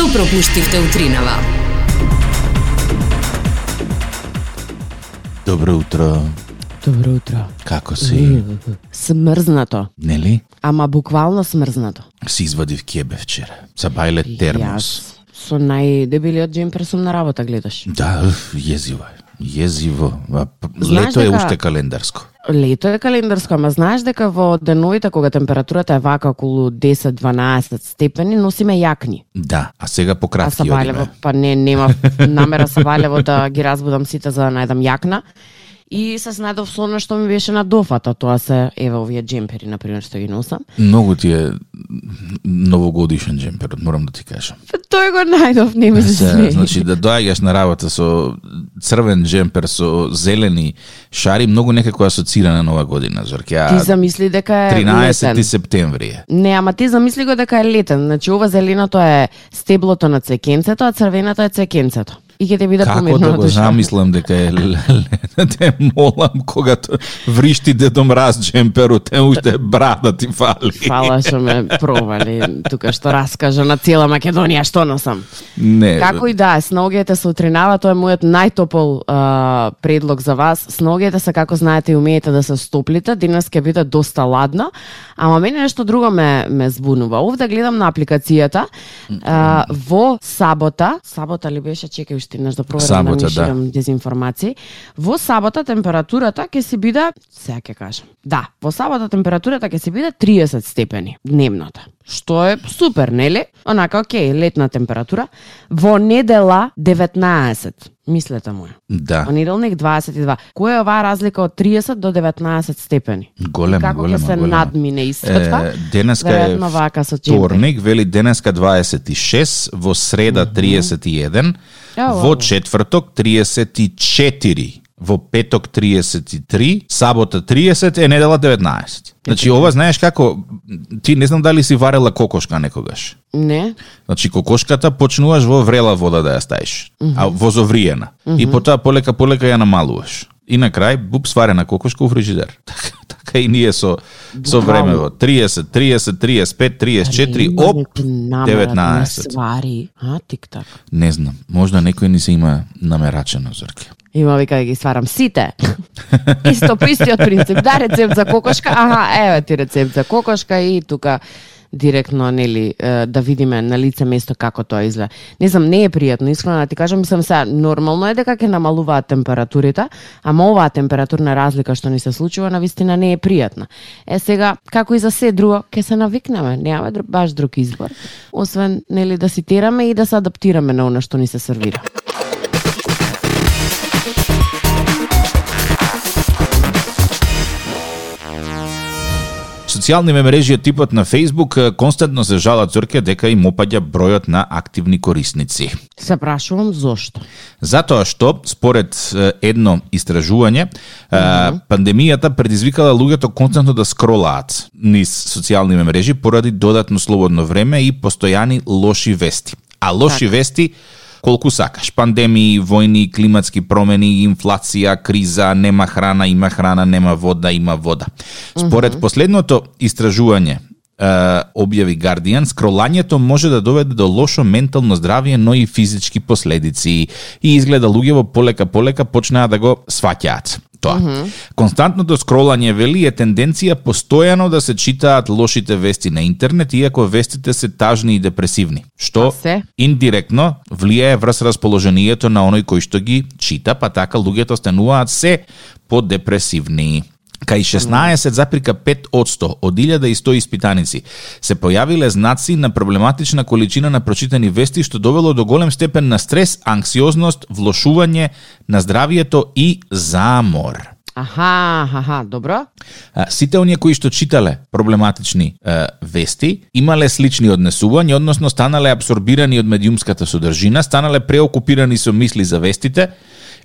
Што пропуштивте утринава? Добро утро. Добро утро. Како си? Смрзнато. Нели? Ама буквално смрзнато. Си извадив кебе вчера. За бајле термос. Јас со најдебелиот джемпер сум на работа гледаш. Да, уф, језиво е. Језиво. Знаеш Лето е дека- уште календарско. Лето е календарско, ама знаеш дека во деновите кога температурата е вака околу 10-12 степени, носиме јакни. Да, а сега пократки Сабалево, одиме. па не, нема намера Сабалево да ги разбудам сите за да најдам јакна. И се снајдов со она што ми беше на дофата, тоа се еве овие джемпери на пример што ги носам. Многу ти е новогодишен джемперот, морам да ти кажам. Па тој го најдов, не ми се значи да доаѓаш на работа со црвен джемпер со зелени шари, многу некако асоцира на нова година, Зорке. Ти замисли дека е 13 летен. септември е. Не, ама ти замисли го дека е летен. Значи ова зеленото е стеблото на цвекенцето, а црвеното е цвекенцето. И ќе те биде Како да го замислам дека е л- л- те молам когато вришти дедо мраз джемперот, е уште брада ти фали. Фала што ме провали тука што раскажа на цела Македонија што носам. Не. Како и да, е, сногите се утринава, тоа е мојот најтопол а, предлог за вас. Сногите се како знаете и умеете да се стоплите, денес ќе биде доста ладно, ама мене нешто друго ме ме збунува. Овде гледам на апликацијата а, во сабота, сабота ли беше, чекај еднаш да проверам Сабота, да да. не ширам дезинформации. Во сабота температурата ќе се биде, сега ќе кажам. Да, во сабота температурата ќе се биде 30 степени дневната. Што е супер, нели? Онака, окей, летна температура. Во недела 19. Мислете му. Да, Понеделник 22. Која е оваа разлика од 30 до 19 степени? голема, И како голема, се голема. надмине истата? Е, денеска е вака со вторник, вели денеска 26, во среда 31, Во четврток 34, во петок 33, сабота 30, е недела 19. Значи ова знаеш како ти не знам дали си варела кокошка некогаш. Не? Значи кокошката почнуваш во врела вода да ја ставиш, а возовриена. И потоа полека полека ја намалуваш. И на крај буп сварена кокошка у фрижидер. Така, и ние со со времево 30, 30, 35, 34, Има оп, некој намера да не 19. свари. А, тик-так. Не знам, можда некој ни се има намерачено зорке. Има вика да ги сварам сите. Исто по истиот принцип. Да, рецепт за кокошка. Аха, еве ти рецепт за кокошка и тука директно нели да видиме на лице место како тоа изгледа. Не знам, не е пријатно, искрено да ти кажам, мислам се нормално е дека ќе намалуваат температурите, ама оваа температурна разлика што ни се случува на вистина не е пријатна. Е сега, како и за се друго, ќе се навикнеме, немаме баш друг избор, освен нели да си тераме и да се адаптираме на она што ни се сервира. Социјални мрежи од типот на Facebook константно се жалат зорке дека им опаѓа бројот на активни корисници. Се прашувам зошто. Затоа што, според едно истражување, е, пандемијата предизвикала луѓето константно да скролаат низ социјални мрежи поради додатно слободно време и постојани лоши вести. А лоши вести колку сакаш. Пандемии, војни, климатски промени, инфлација, криза, нема храна, има храна, нема вода, има вода. Според последното истражување, објави Guardian, скролањето може да доведе до лошо ментално здравје, но и физички последици. И изгледа луѓето полека полека почнаа да го сваќаат тоа. Константното скролање вели е тенденција постојано да се читаат лошите вести на интернет, иако вестите се тажни и депресивни, што се? индиректно влијае врз расположението на оној кој што ги чита, па така луѓето стануваат се подепресивни. Кај 16,5% од 1100 испитаници се појавиле знаци на проблематична количина на прочитани вести што довело до голем степен на стрес, анксиозност, влошување на здравието и замор. Аха, аха, добро. Сите оние кои што читале проблематични е, вести, имале слични однесувања, односно станале абсорбирани од медиумската содржина, станале преокупирани со мисли за вестите,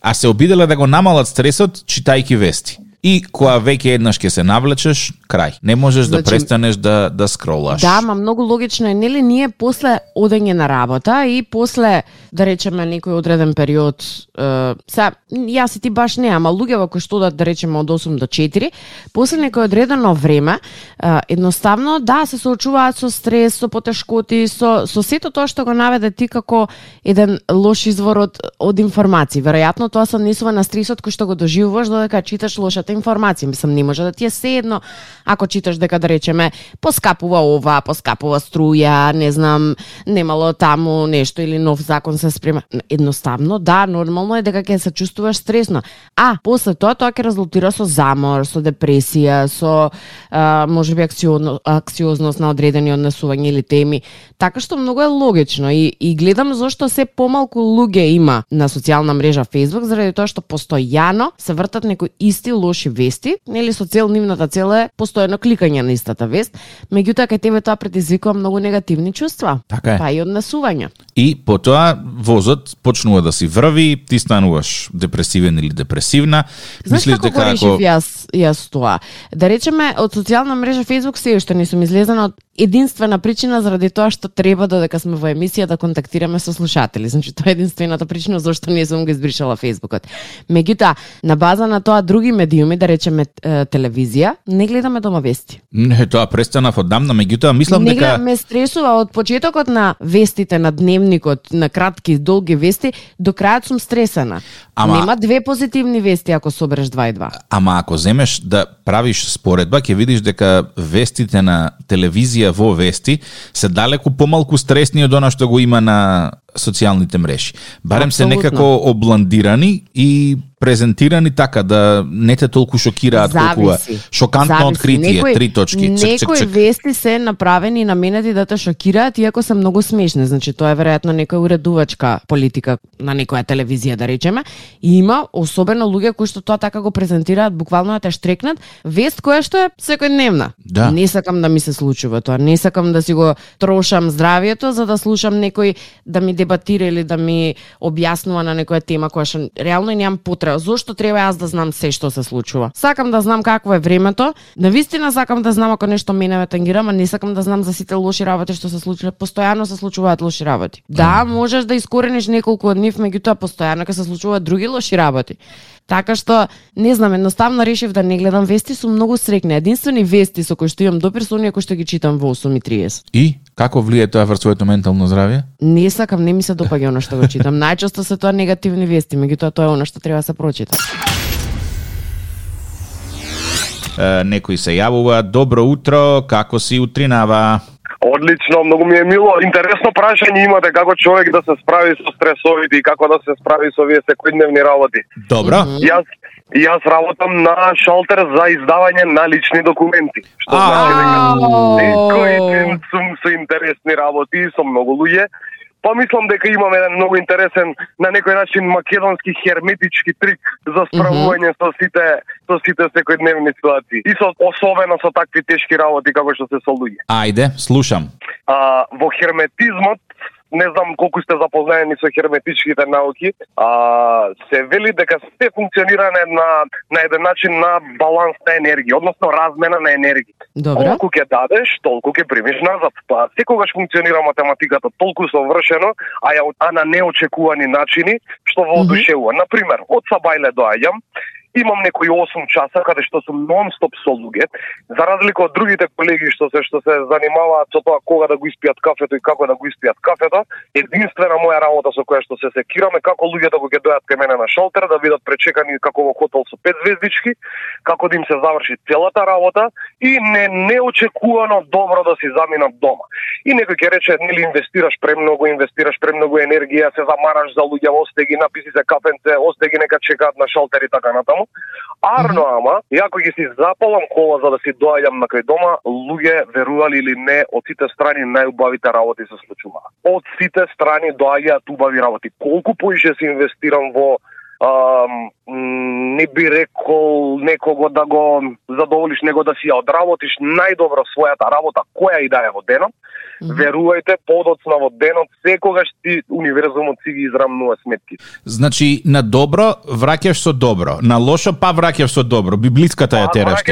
а се обиделе да го намалат стресот читајки вести. И кога веќе еднаш ќе се навлечеш, крај. Не можеш да Значи- престанеш да да скролаш. Да, ма многу логично е, нели ние после одење на работа и после да речеме некој одреден период, е, са, јас и ти баш не, ама луѓе кои што да, да речеме од 8 до 4, после некој одредено време, е, едноставно да се соочуваат со стрес, со потешкоти, со со сето тоа што го наведе ти како еден лош извор од од информации. Веројатно тоа се однесува на стресот кој што го доживуваш додека читаш лошата информација. Мислам не може да ти е седно ако читаш дека да речеме поскапува ова, поскапува струја, не знам, немало таму нешто или нов закон се спрема. Едноставно, да, нормално е дека ќе се чувствуваш стресно. А после тоа тоа ќе резултира со замор, со депресија, со а, можеби аксиозно, аксиозност на одредени однесувања или теми. Така што многу е логично и, и гледам зошто се помалку луѓе има на социјална мрежа Facebook заради тоа што постојано се вртат некои исти лоши вести, нели со цел нивната цел е постојано кликање на истата вест, меѓутоа кај тебе тоа предизвикува многу негативни чувства, Така е. па и однесувања. И потоа возот почнува да си врви, ти стануваш депресивен или депресивна. Знаеш како го решив јас, јас тоа? Да речеме, од социјална мрежа Facebook се уште не сум излезена од единствена причина заради тоа што треба додека сме во емисија да контактираме со слушатели. Значи тоа е единствената причина зашто не сум го избришала Фейсбукот. Меѓутоа, на база на тоа други медиуми, да речеме телевизија, не гледаме дома вести. Не, тоа престанав одамна, меѓутоа мислам не дека ме стресува од почетокот на вестите, на дневникот, на кратки, долги вести, до крајот сум стресана. Ама- Нема две позитивни вести ако собереш два и два. Ама ако земеш да правиш споредба, ќе видиш дека вестите на телевизија во вести се далеку помалку стресни од она што го има на социјалните мрежи. Барем се Апсолутно. некако обландирани и презентирани така да не те толку шокираат колку е. Шокантно Зависи. откритие, Некои- три точки, чек, чек, Некои чек. вести се направени и наменети да те шокираат, иако се многу смешни. Значи, тоа е веројатно некоја уредувачка политика на некоја телевизија, да речеме. И има особено луѓе кои што тоа така го презентираат, буквално да те штрекнат, вест која што е секојдневна. Да. Не сакам да ми се случува тоа. Не сакам да си го трошам здравието за да слушам некој да ми дебатира или да ми објаснува на некоја тема која што реално и немам потреба. Зошто треба јас да знам се што се случува? Сакам да знам какво е времето. На вистина сакам да знам ако нешто мене ме тангира, ма не сакам да знам за сите лоши работи што се случиле. Постојано се случуваат лоши работи. Да, можеш да искорениш неколку од нив, меѓутоа постојано ќе се случуваат други лоши работи. Така што, не знам, едноставно решив да не гледам вести, сум многу срекна. Единствени вести со кои што имам допир се оние кои што ги читам во 8.30. И како влие тоа врз своето ментално здравје? Не сакам, не ми се допаѓа оно што го читам. Најчесто се тоа негативни вести, меѓутоа тоа е оно што треба да се прочита. Е, некои се јавува, добро утро, како си утринава? Одлично, многу ми е мило. Интересно прашање имате како човек да се справи со стресовите и како да се справи со овие секојдневни работи. Добро. Јас јас работам на шалтер за издавање на лични документи. Што значи дека секој ден сум со интересни работи и со многу луѓе. Па мислам дека имам еден многу интересен на некој начин македонски херметички трик за справување со сите со сите секојдневни ситуации. И со особено со такви тешки работи како што се со луѓе. Ајде, слушам. а, во херметизмот не знам колку сте запознаени со херметичките науки, а, се вели дека се функционира на, на еден начин на баланс на енергија, односно размена на енергија. Добро. Колку ќе дадеш, толку ќе примиш назад. Па секогаш функционира математиката толку совршено, а, ја, а на неочекувани начини, што воодушевува. Mm -hmm. Например, од Сабајле доаѓам, имам некои 8 часа каде што сум нон-стоп со луѓе, за разлика од другите колеги што се што се занимаваат со тоа кога да го испијат кафето и како да го испијат кафето, единствена моја работа со која што се секираме како луѓето да кога ќе дојат кај мене на шалтер да бидат пречекани како во хотел со пет звездички, како да им се заврши целата работа и не неочекувано добро да си заминат дома. И некој ќе рече, нели инвестираш премногу, инвестираш премногу енергија, се замараш за луѓе, осте ги написи се кафенце, осте ги нека чекаат на шалтер и така натаму. Арно ама, јако ги си запалам кола за да си доаѓам на кај дома, луѓе, верували или не, од сите страни најубавите работи се случуваат. Од сите страни доаѓаат убави работи. Колку поише се инвестирам во ам, не би рекол некого да го задоволиш, него да си ја одработиш најдобро својата работа, која и да е во денот, Mm -hmm. Верувајте, подоцна во денот, секогаш ти универзумот си ги израмнува сметки. Значи, на добро враќаш со добро, на лошо па враќаш со добро. Библиската ја па, тераш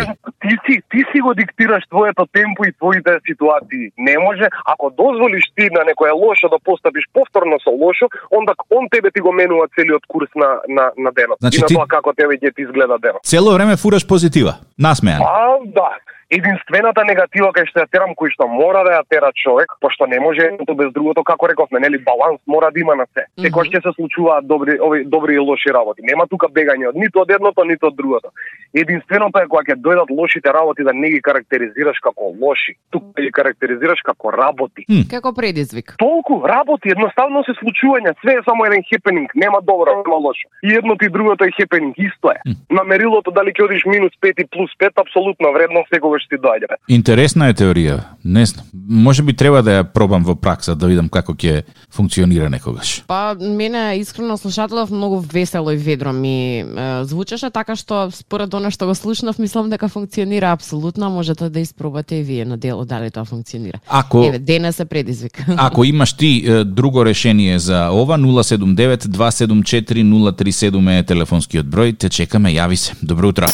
ти. Си, ти си го диктираш твоето темпо и твоите ситуации. Не може, ако дозволиш ти на некоја лошо да постапиш повторно со лошо, онда он тебе ти го менува целиот курс на, на, на денот. Значи, и на ти... тоа како тебе ќе ти изгледа денот. Цело време фураш позитива, насмеан. А, да единствената негатива кај што ја терам кој што мора да ја тера човек, пошто не може едното без другото, како рековме, нели баланс мора да има на се. Секогаш ќе се случуваат добри ови добри и лоши работи. Нема тука бегање од ниту од едното, ниту од другото. Единственото е кога ќе дојдат лошите работи да не ги карактеризираш како лоши, тука ги карактеризираш како работи. Mm. Како предизвик. Толку работи, едноставно се случувања, све е само еден хепенинг, нема добро, нема лошо. И едното и другото е хепенинг, исто е. Mm. На мерилото дали ќе одиш минус 5 и плюс 5, апсолутно вредно секогаш ти доаѓа. Интересна е теорија. Не знам. Може би треба да ја пробам во пракса да видам како ќе функционира некогаш. Па мене искрено слушателов многу весело и ведро ми е, звучеше така што според она што го слушнав мислам дека функционира апсолутно, можете да испробате и вие на дело дали тоа функционира. Ако Еве денес се предизвик. Ако имаш ти е, друго решение за ова 079 274 037 е телефонскиот број, те чекаме, јави се. Добро утро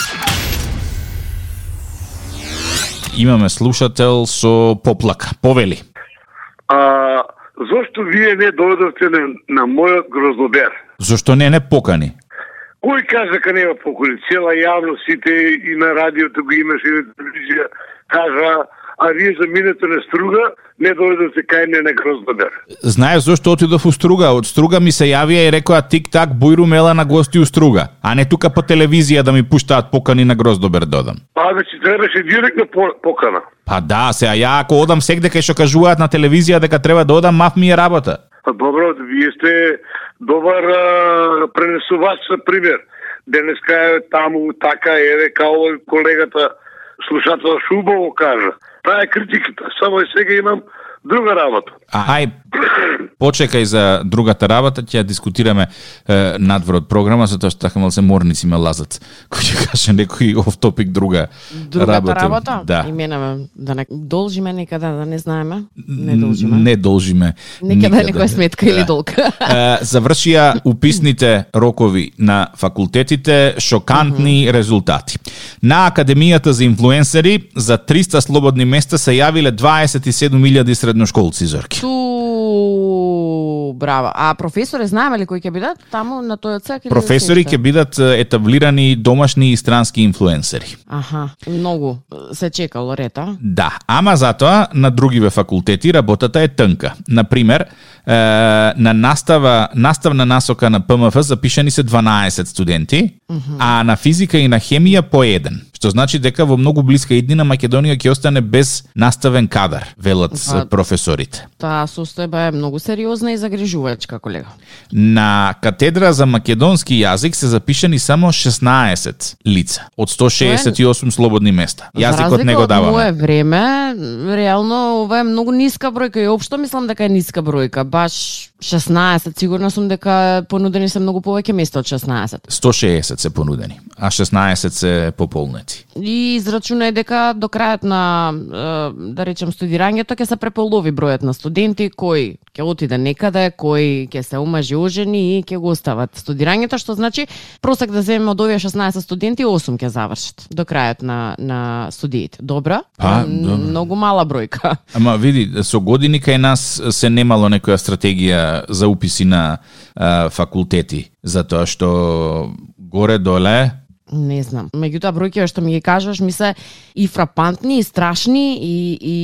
имаме слушател со поплака. Повели. А, зошто вие не дојдовте на, на мојот гроздобер? Зошто не не покани? Кој кажа дека нема покани? Цела јавност сите и на радиото го имаше и на телевизија кажа а вие за на Струга не дојдете кај не на Гроздобер. Знаеш зошто отидов у Струга? Од Струга ми се јавија и рекоа тик-так бујру мела на гости у Струга, а не тука по телевизија да ми пуштаат покани на Гроздобер додам. Па значи требаше директно покана. Па да, се а ја ако одам секде кај што кажуваат на телевизија дека треба да одам, мав ми е работа. Па добро, вие сте добар а, пренесувач за пример. Денеска е таму така еве као колегата слушател Шубово кажа. Таа е критиката. Само и сега имам друга работа. А, ај, почекај за другата работа, ќе дискутираме е, надвор од програма, затоа што така мал се морници ме лазат. Кој ќе каже некој оф топик друга Другата работа. работа? Да. Именаме, да не должиме некаде, да не знаеме. Не должиме. Не должиме. Некаде некоја сметка или долг. Е, завршија уписните рокови на факултетите, шокантни mm -hmm. резултати. На Академијата за инфлуенсери за 300 слободни места се јавиле 27.000 средношколци, Зорки. Ту браво. А професори знаеме ли кои ќе бидат таму на тој отсек или Професори ќе бидат етаблирани домашни и странски инфлуенсери. Аха, многу се чекало рета. Да, ама затоа на другиве факултети работата е тнка. Например, на настава наставна насока на ПМФ запишани се 12 студенти, а на физика и на хемија по еден. Што значи дека во многу блиска иднина Македонија ќе остане без наставен кадар, велат Па, професорите. Таа состојба е многу сериозна и загрижувачка, колега. На катедра за македонски јазик се запишани само 16 лица од 168 слободни места. Јазикот не го даваме. мое време, реално ова е многу ниска бројка и општо мислам дека е ниска бројка. Баш 16, сигурна сум дека понудени се многу повеќе места од 16. 160 се понудени, а 16 се пополнети. И израчунај дека до крајот на, да речем, студирањето ќе се преполови бројот на студенти кои ќе отиде некаде, кои ќе се омажи ожени и ќе го остават студирањето, што значи просек да земеме од овие 16 студенти 8 ќе завршат до крајот на на студиите. Добра? Па, М, добро. Многу мала бројка. Ама види, со години кај нас се немало некоја стратегија за уписи на а, факултети, затоа што горе-доле Не знам. Меѓутоа бројките што ми ги кажуваш ми се и фрапантни, и страшни, и, и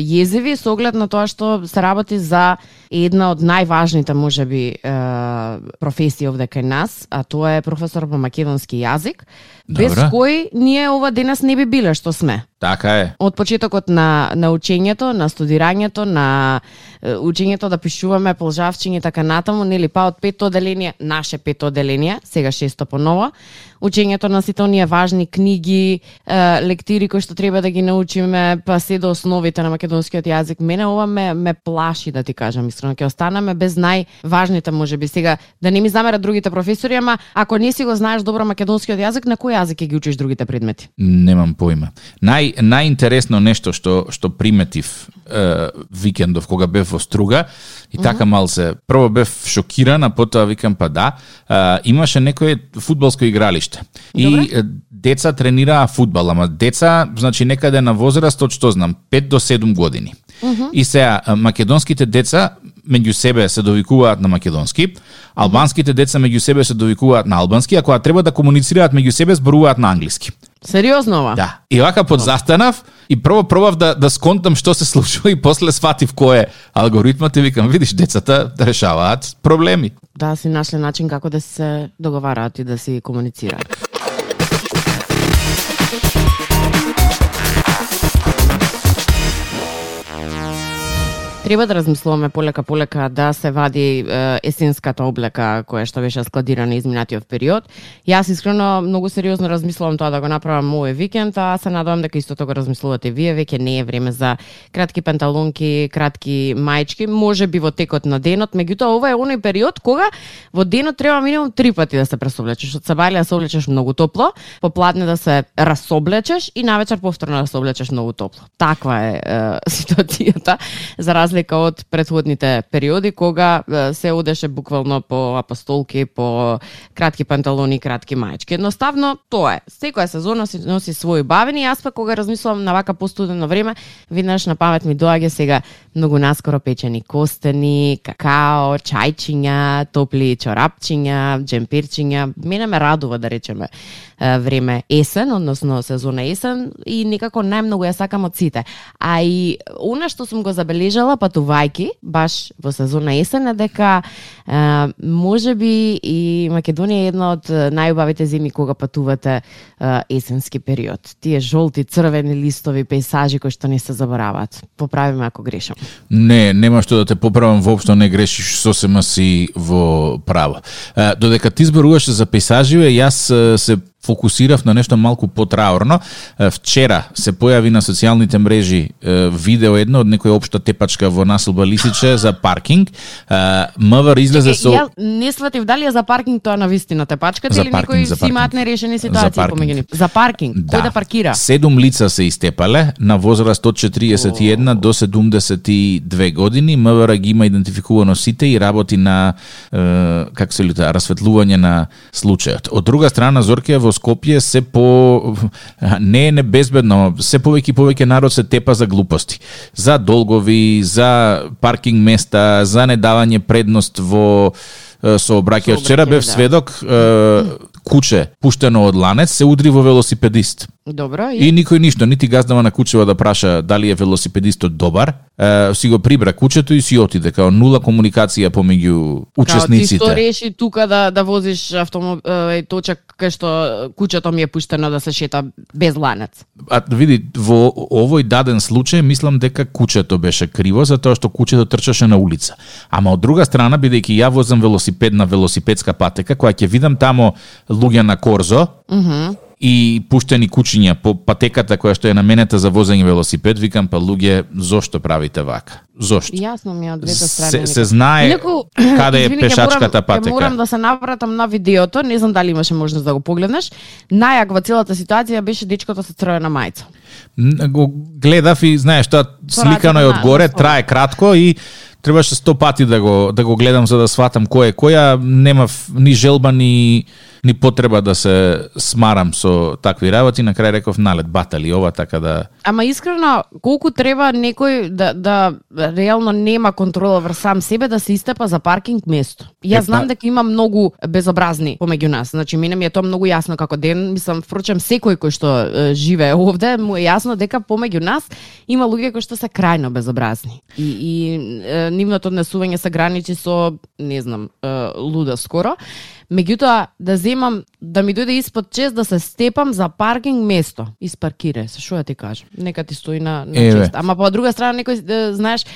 језеви со оглед на тоа што се работи за една од најважните, можеби, професии овде кај нас, а тоа е професор по македонски јазик, без Добра. кој ние ова денес не би биле што сме. така е. Од почетокот на, на учењето, на студирањето, на учењето да пишуваме полжавчиња и така натаму, нели па од пето оделение, наше пето оделение, сега шесто по ново, учењето на сите оние важни книги, лектири кои што треба да ги научиме, па се до основите на македонскиот јазик. Мене ова ме, ме плаши да ти кажам искрено, ќе останаме без најважните можеби сега да не ми замерат другите професори, ама ако не си го знаеш добро македонскиот јазик, на кој јазик ќе ги учиш другите предмети? Немам поима. Нај најинтересно нешто што што приметив е, викендов кога бев во Струга и така мал се прво бев шокиран, а потоа викам па да, е, имаше некој фудбалско игралиште. И е, деца тренираа фудбал, ама деца, значи некаде на возраст од што знам, 5 до 7 години. И сега македонските деца меѓу себе се довикуваат на македонски, албанските деца меѓу себе се довикуваат на албански, а кога треба да комуницираат меѓу себе зборуваат на англиски. Сериозно ова? Да. И вака подзастанав и прво пробав да да сконтам што се случува и после сватив кој е алгоритмот и викам видиш децата решаваат проблеми. Да си нашле начин како да се договараат и да си комуницираат. Треба да размислуваме полека полека да се вади есенската облека која што беше складирана изминатиот период. Јас искрено многу сериозно размислувам тоа да го направам овој викенд, а се надевам дека истото го размислувате вие, веќе не е време за кратки панталонки, кратки мајчки, може би во текот на денот, меѓутоа ова е оној период кога во денот треба минимум три пати да се пресоблечеш. Од сабајле да се облечеш многу топло, попладне да се расоблечеш и навечер повторно да се облечеш многу топло. Таква е, е ситуацијата за разлика од предходните периоди кога се одеше буквално по апостолки, по кратки панталони, кратки маечки. Едноставно тоа е. Секоја сезона се носи своји бавени, јас па кога размислувам на вака постудено време, веднаш на памет ми доаѓа сега многу наскоро печени костени, какао, чајчиња, топли чорапчиња, джемпирчиња. Мене ме радува да речеме време есен, односно сезона есен и некако најмногу ја сакам од сите. А и она што сум го забележала патувајки баш во сезона есена, дека е, може би и Македонија е една од најубавите зими кога патувате е, есенски период. Тие жолти, црвени листови, пейсажи кои што не се забораваат. Поправиме ако грешам. Не, нема што да те поправам, воопшто не грешиш, сосема си во право. Е, Додека ти зборуваше за пейсаживе, јас се фокусирав на нешто малку потраорно. Вчера се појави на социјалните мрежи видео едно од некоја општа тепачка во населба Лисиче за паркинг. МВР излезе со Ја не сватив дали е за паркинг тоа на вистина тепачката За или паркинг, некои си имаат нерешени За ситуации паркинг. помеѓу нив. За паркинг. Кој да паркира? Седум лица се истепале на возраст од 41 до 72 години. МВР ги има идентификувано сите и работи на е, како се лута, расветлување на случајот. Од друга страна Зорке во Скопје се по не е небезбедно, се повеќе и повеќе народ се тепа за глупости. За долгови, за паркинг места, за недавање предност во сообраќај. Вчера бев да. сведок куче пуштено од ланец се удри во велосипедист. Добро, и, И никој ништо, нити газдава на кучева да праша дали е велосипедистот добар, е, си го прибра кучето и си отиде, као нула комуникација помеѓу Као ти што учесниците. реши тука да да возиш автомобил точак кај што кучето ми е пуштено да се шета без ланец. А види, во овој даден случај мислам дека кучето беше криво затоа што кучето трчаше на улица. Ама од друга страна, бидејќи ја возам велосипед на велосипедска патека, која ќе видам тамо луѓе на корзо, и пуштени кучиња по патеката која што е наменета за возење велосипед, викам па луѓе, зошто правите вака? Зошто? Јасно ми е од двете страни. Се, се знае Инаку, каде е извини, пешачката морам, патека. Морам да се навратам на видеото, не знам дали имаше можност да го погледнеш. Најак во целата ситуација беше дечкото со црвена мајца. Го гледав и знаеш тоа сликано е одгоре, трае кратко и требаше сто пати да го да го гледам за да сватам кој е која, немав ни желба ни ни потреба да се смарам со такви работи, на крај реков налет батали ова така да Ама искрено, колку треба некој да, да реално нема контрола врз сам себе да се истепа за паркинг место. Ја Е, знам дека има многу безобразни помеѓу нас. Значи, мене ми е тоа многу јасно како ден. Мислам, впрочем, секој кој што живее овде, му е јасно дека помеѓу нас има луѓе кои што се крајно безобразни. И, и нивното однесување се граничи со, не знам, луда скоро. Меѓутоа, да земам, да ми дојде испод чест да се степам за паркинг место. Испаркире, се шо ја ти кажам. Нека ти стои на, на Еве. чест. Ама по друга страна некој, е, знаеш,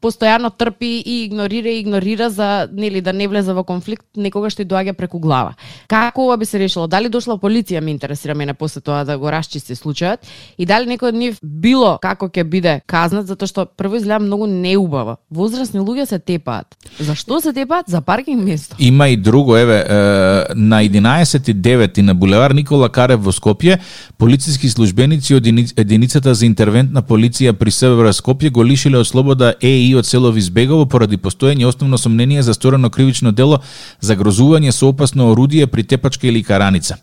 постојано трпи и игнорира и игнорира за нели да не влезе во конфликт, некогаш ти доаѓа преку глава. Како ова би се решило? Дали дошла полиција ме интересира мене после тоа да го расчисти случајот и дали некој од нив било како ќе биде казнат затоа што прво изгледа многу неубаво. Возрастни луѓе се тепаат. Зашто се тепаат? За паркинг место. Има и друго, еве, е, на 11.9 на булевар Никола Карев во Скопје, полициски службеници од единицата за интервентна полиција при СВР Скопје го лишиле од слобода ЕИ од село Визбегово поради постоење основно сомнение за сторено кривично дело загрозување со опасно орудие при тепачка или караница.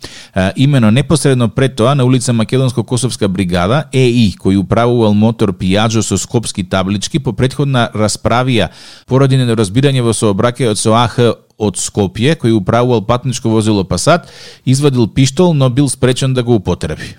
Имено непосредно пред тоа на улица Македонско-Косовска бригада ЕИ кој управувал мотор Пијаджо со скопски таблички по претходна расправија поради недоразбирање во сообраќајот со АХ од Скопје, кој управувал патничко возило Пасат, извадил пиштол, но бил спречен да го употреби.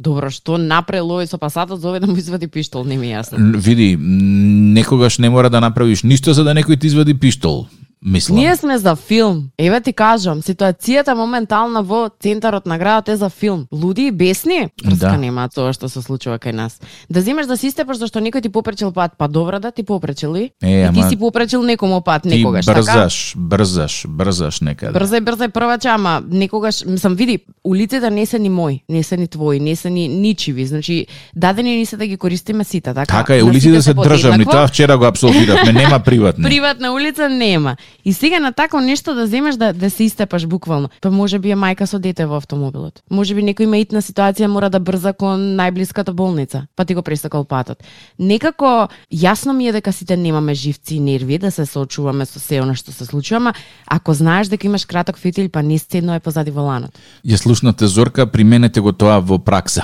Добро, што направил овој со пасатот за овој да му извади пиштол, не ми е јасно. Види, некогаш не мора да направиш ништо за да некој ти извади пиштол. Мислам. Ние сме за филм. Еве ти кажам, ситуацијата моментална во центарот на градот е за филм. Луди и бесни? Врска Да. нема тоа што се случува кај нас. Да земеш да си истепаш зашто некој ти попречил пат, па добро да ти попречил ли? Е, и ти ама си попречил некому пат Ти некогаш, така? брзаш, брзаш, брзаш некаде. Брзај, брзај првача, ама некогаш, мислам, види, улиците не се ни мои, не се ни твои, не се ни ничиви, значи дадени ни се да ги користиме сите, така? Така е, улиците се државни, тоа вчера го абсолвиравме, нема приватни. Приватна улица нема. И сега на тако нешто да земеш да, да се истепаш буквално. Па може би е мајка со дете во автомобилот. Може би некој има итна ситуација мора да брза кон најблиската болница, па ти го пресекал патот. Некако јасно ми е дека сите немаме живци и нерви да се соочуваме со се она што се случува, ама ако знаеш дека имаш краток фитил, па не стедно е позади воланот. Ја слушнате Зорка, применете го тоа во пракса.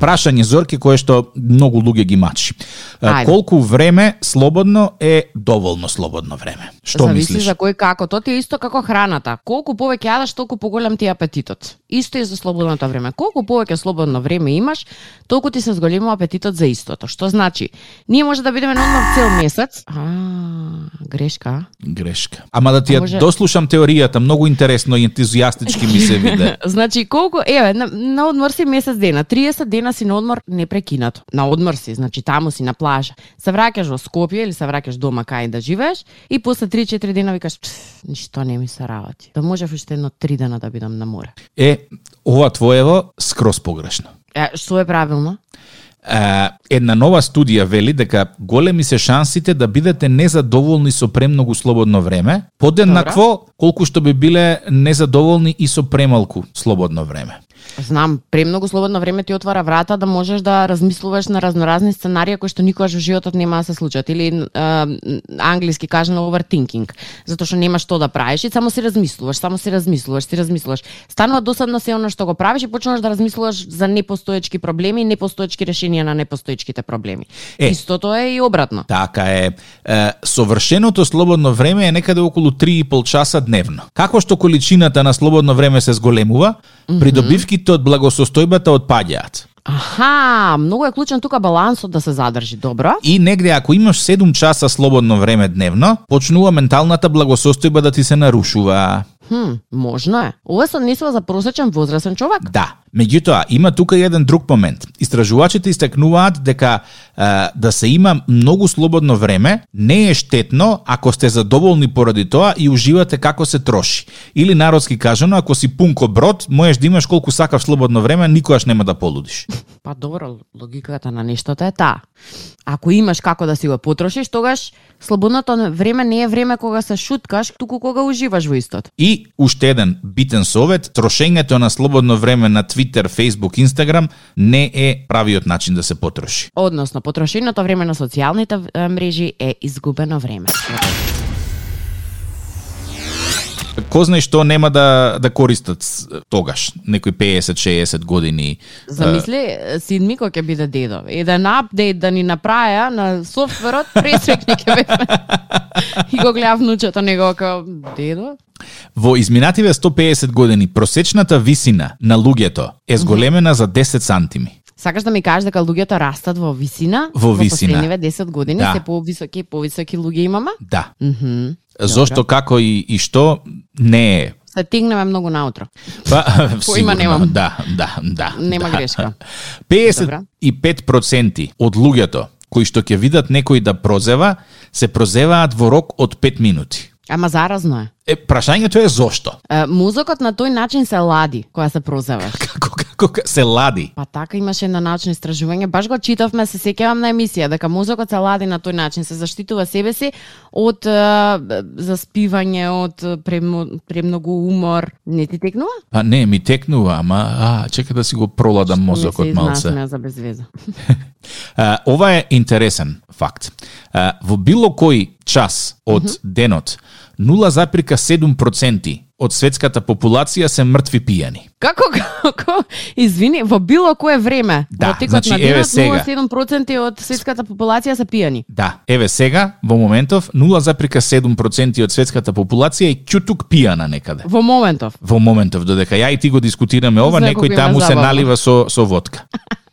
Прашање Зорки кое што многу луѓе ги мачи. Ајде. Колку време слободно е доволно слободно време? Што Зависи мислиш? за кој како. Тоа ти е исто како храната. Колку повеќе јадеш, толку поголем ти е апетитот. Исто и за слободното време. Колку повеќе слободно време имаш, толку ти се зголемува апетитот за истото. Што значи, ние може да бидеме на цел месец. А, грешка. Грешка. Ама да ти ја Може- дослушам теоријата, многу интересно и ентузијастички ми се виде. Значи, колку, еве, на, на одмор си месец дена, 30 дена си на одмор непрекинато. На одмор си, значи таму си на плажа. Се враќаш во Скопје или се враќаш дома кај да живееш и после 3-4 дена викаш, «Пф, ништо не ми се работи. Да можев уште едно 3 дена да бидам на море. Е, ова твоево скроз погрешно. Е, што е правилно? Е, една нова студија вели дека големи се шансите да бидете незадоволни со премногу слободно време, подеднакво колку што би биле незадоволни и со премалку слободно време. Знам, премногу слободно време ти отвара врата да можеш да размислуваш на разноразни сценарија кои што никогаш во животот нема да се случат или а, англиски кажано overthinking, затоа што нема што да правиш и само си размислуваш, само си размислуваш, си размислуваш. Станува досадно се она што го правиш и почнуваш да размислуваш за непостоечки проблеми и непостоечки решенија на непостоечките проблеми. Е. Истото е и обратно. Така е, е совршеното слободно време е некаде околу 3,5 часа дневно. Како што количината на слободно време се зголемува, придобивките од благосостојбата отпаѓаат. Аха, многу е клучен тука балансот да се задржи, добро? И негде ако имаш 7 часа слободно време дневно, почнува менталната благосостојба да ти се нарушува. Хм, можно е. Ова се однесува за просечен возрастен човек. Да. Меѓутоа, има тука еден друг момент. Истражувачите истакнуваат дека е, да се има многу слободно време не е штетно ако сте задоволни поради тоа и уживате како се троши. Или народски кажано, ако си пунко брод, можеш да имаш колку сакаш слободно време, никогаш нема да полудиш. Па добро, логиката на нештото е таа. Ако имаш како да си го потрошиш, тогаш слободното време не е време кога се шуткаш, туку кога уживаш во истото. И уште еден битен совет, трошењето на слободно време на Twitter, Facebook, Instagram не е правиот начин да се потроши. Односно, потрошеното време на социјалните мрежи е изгубено време. Ко знае што нема да да користат тогаш, некои 50-60 години. Замисли, Сидми кој ќе биде дедо. Еден апдейт да ни направија на софтверот, пресрекни ќе беме. И го гледав внучето него како дедо. Во изминативе 150 години просечната висина на луѓето е зголемена за 10 сантими. Сакаш да ми кажеш дека луѓето растат во висина? Во висина. последниве 10 години Да. се повисоки и повисоки луѓе имаме? Да. Мгм. Зошто, како и, и што, не е. Се тегнеме многу наутро. Па, Поима сигурно, немам. Да, да, да. Нема да. грешка. 55% од луѓето кои што ќе видат некој да прозева, се прозеваат во рок од 5 минути. Ама заразно е. Е, прашањето е зошто? Е, Мозокот на тој начин се лади кога се прозеваш. Како се лади? Па така имаше едно научно истражување, баш го читавме, се сеќавам на емисија, дека мозокот се лади на тој начин, се заштитува себе си од е, заспивање, од премно, премногу умор. Не ти текнува? Па не, ми текнува, ама а, чека да си го проладам мозокот Не се малце. за безвеза. А, ова е интересен факт. А, во било кој час од денот, 0,7% од светската популација се мртви пијани. Како, како, извини, во било кое време, Да, во текот значи, на денот, сега. 0,7% од светската популација се пијани. Да, еве сега, во моментов, 0,7% од светската популација е ќутук пијана некаде. Во моментов. Во моментов, додека ја и ти го дискутираме ова, Знае некој таму се налива со, со водка.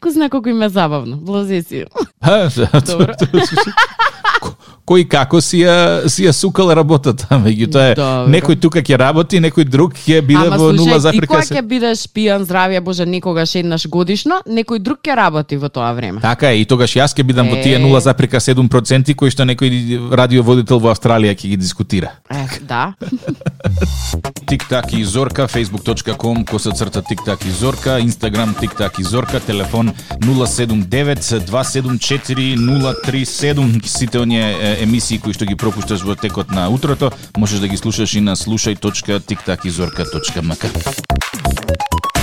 Кој знае колку им е забавно, влази си. Ха, Добро. Ко- Кој како си ја, си ја сукал работата, меѓутоа е, Добро. некој тука ќе работи, некој друг ќе биде Ама во слушај, ти кога 0,7. ќе бидеш пијан здравје Боже некогаш еднаш годишно, некој друг ќе работи во тоа време. Така е, и тогаш јас ќе бидам во тие Е. 0,7% кои што некој радиоводител во Австралија ќе ги дискутира. Е, да. Тик-так и Зорка, facebook.com, коса црта Тик-так и Зорка, Instagram Тик-так и Зорка, телефон 079-274-037. Сите оние е, емисии кои што ги пропушташ во текот на утрото, можеш да ги слушаш и на слушај.тиктакизорка.мк.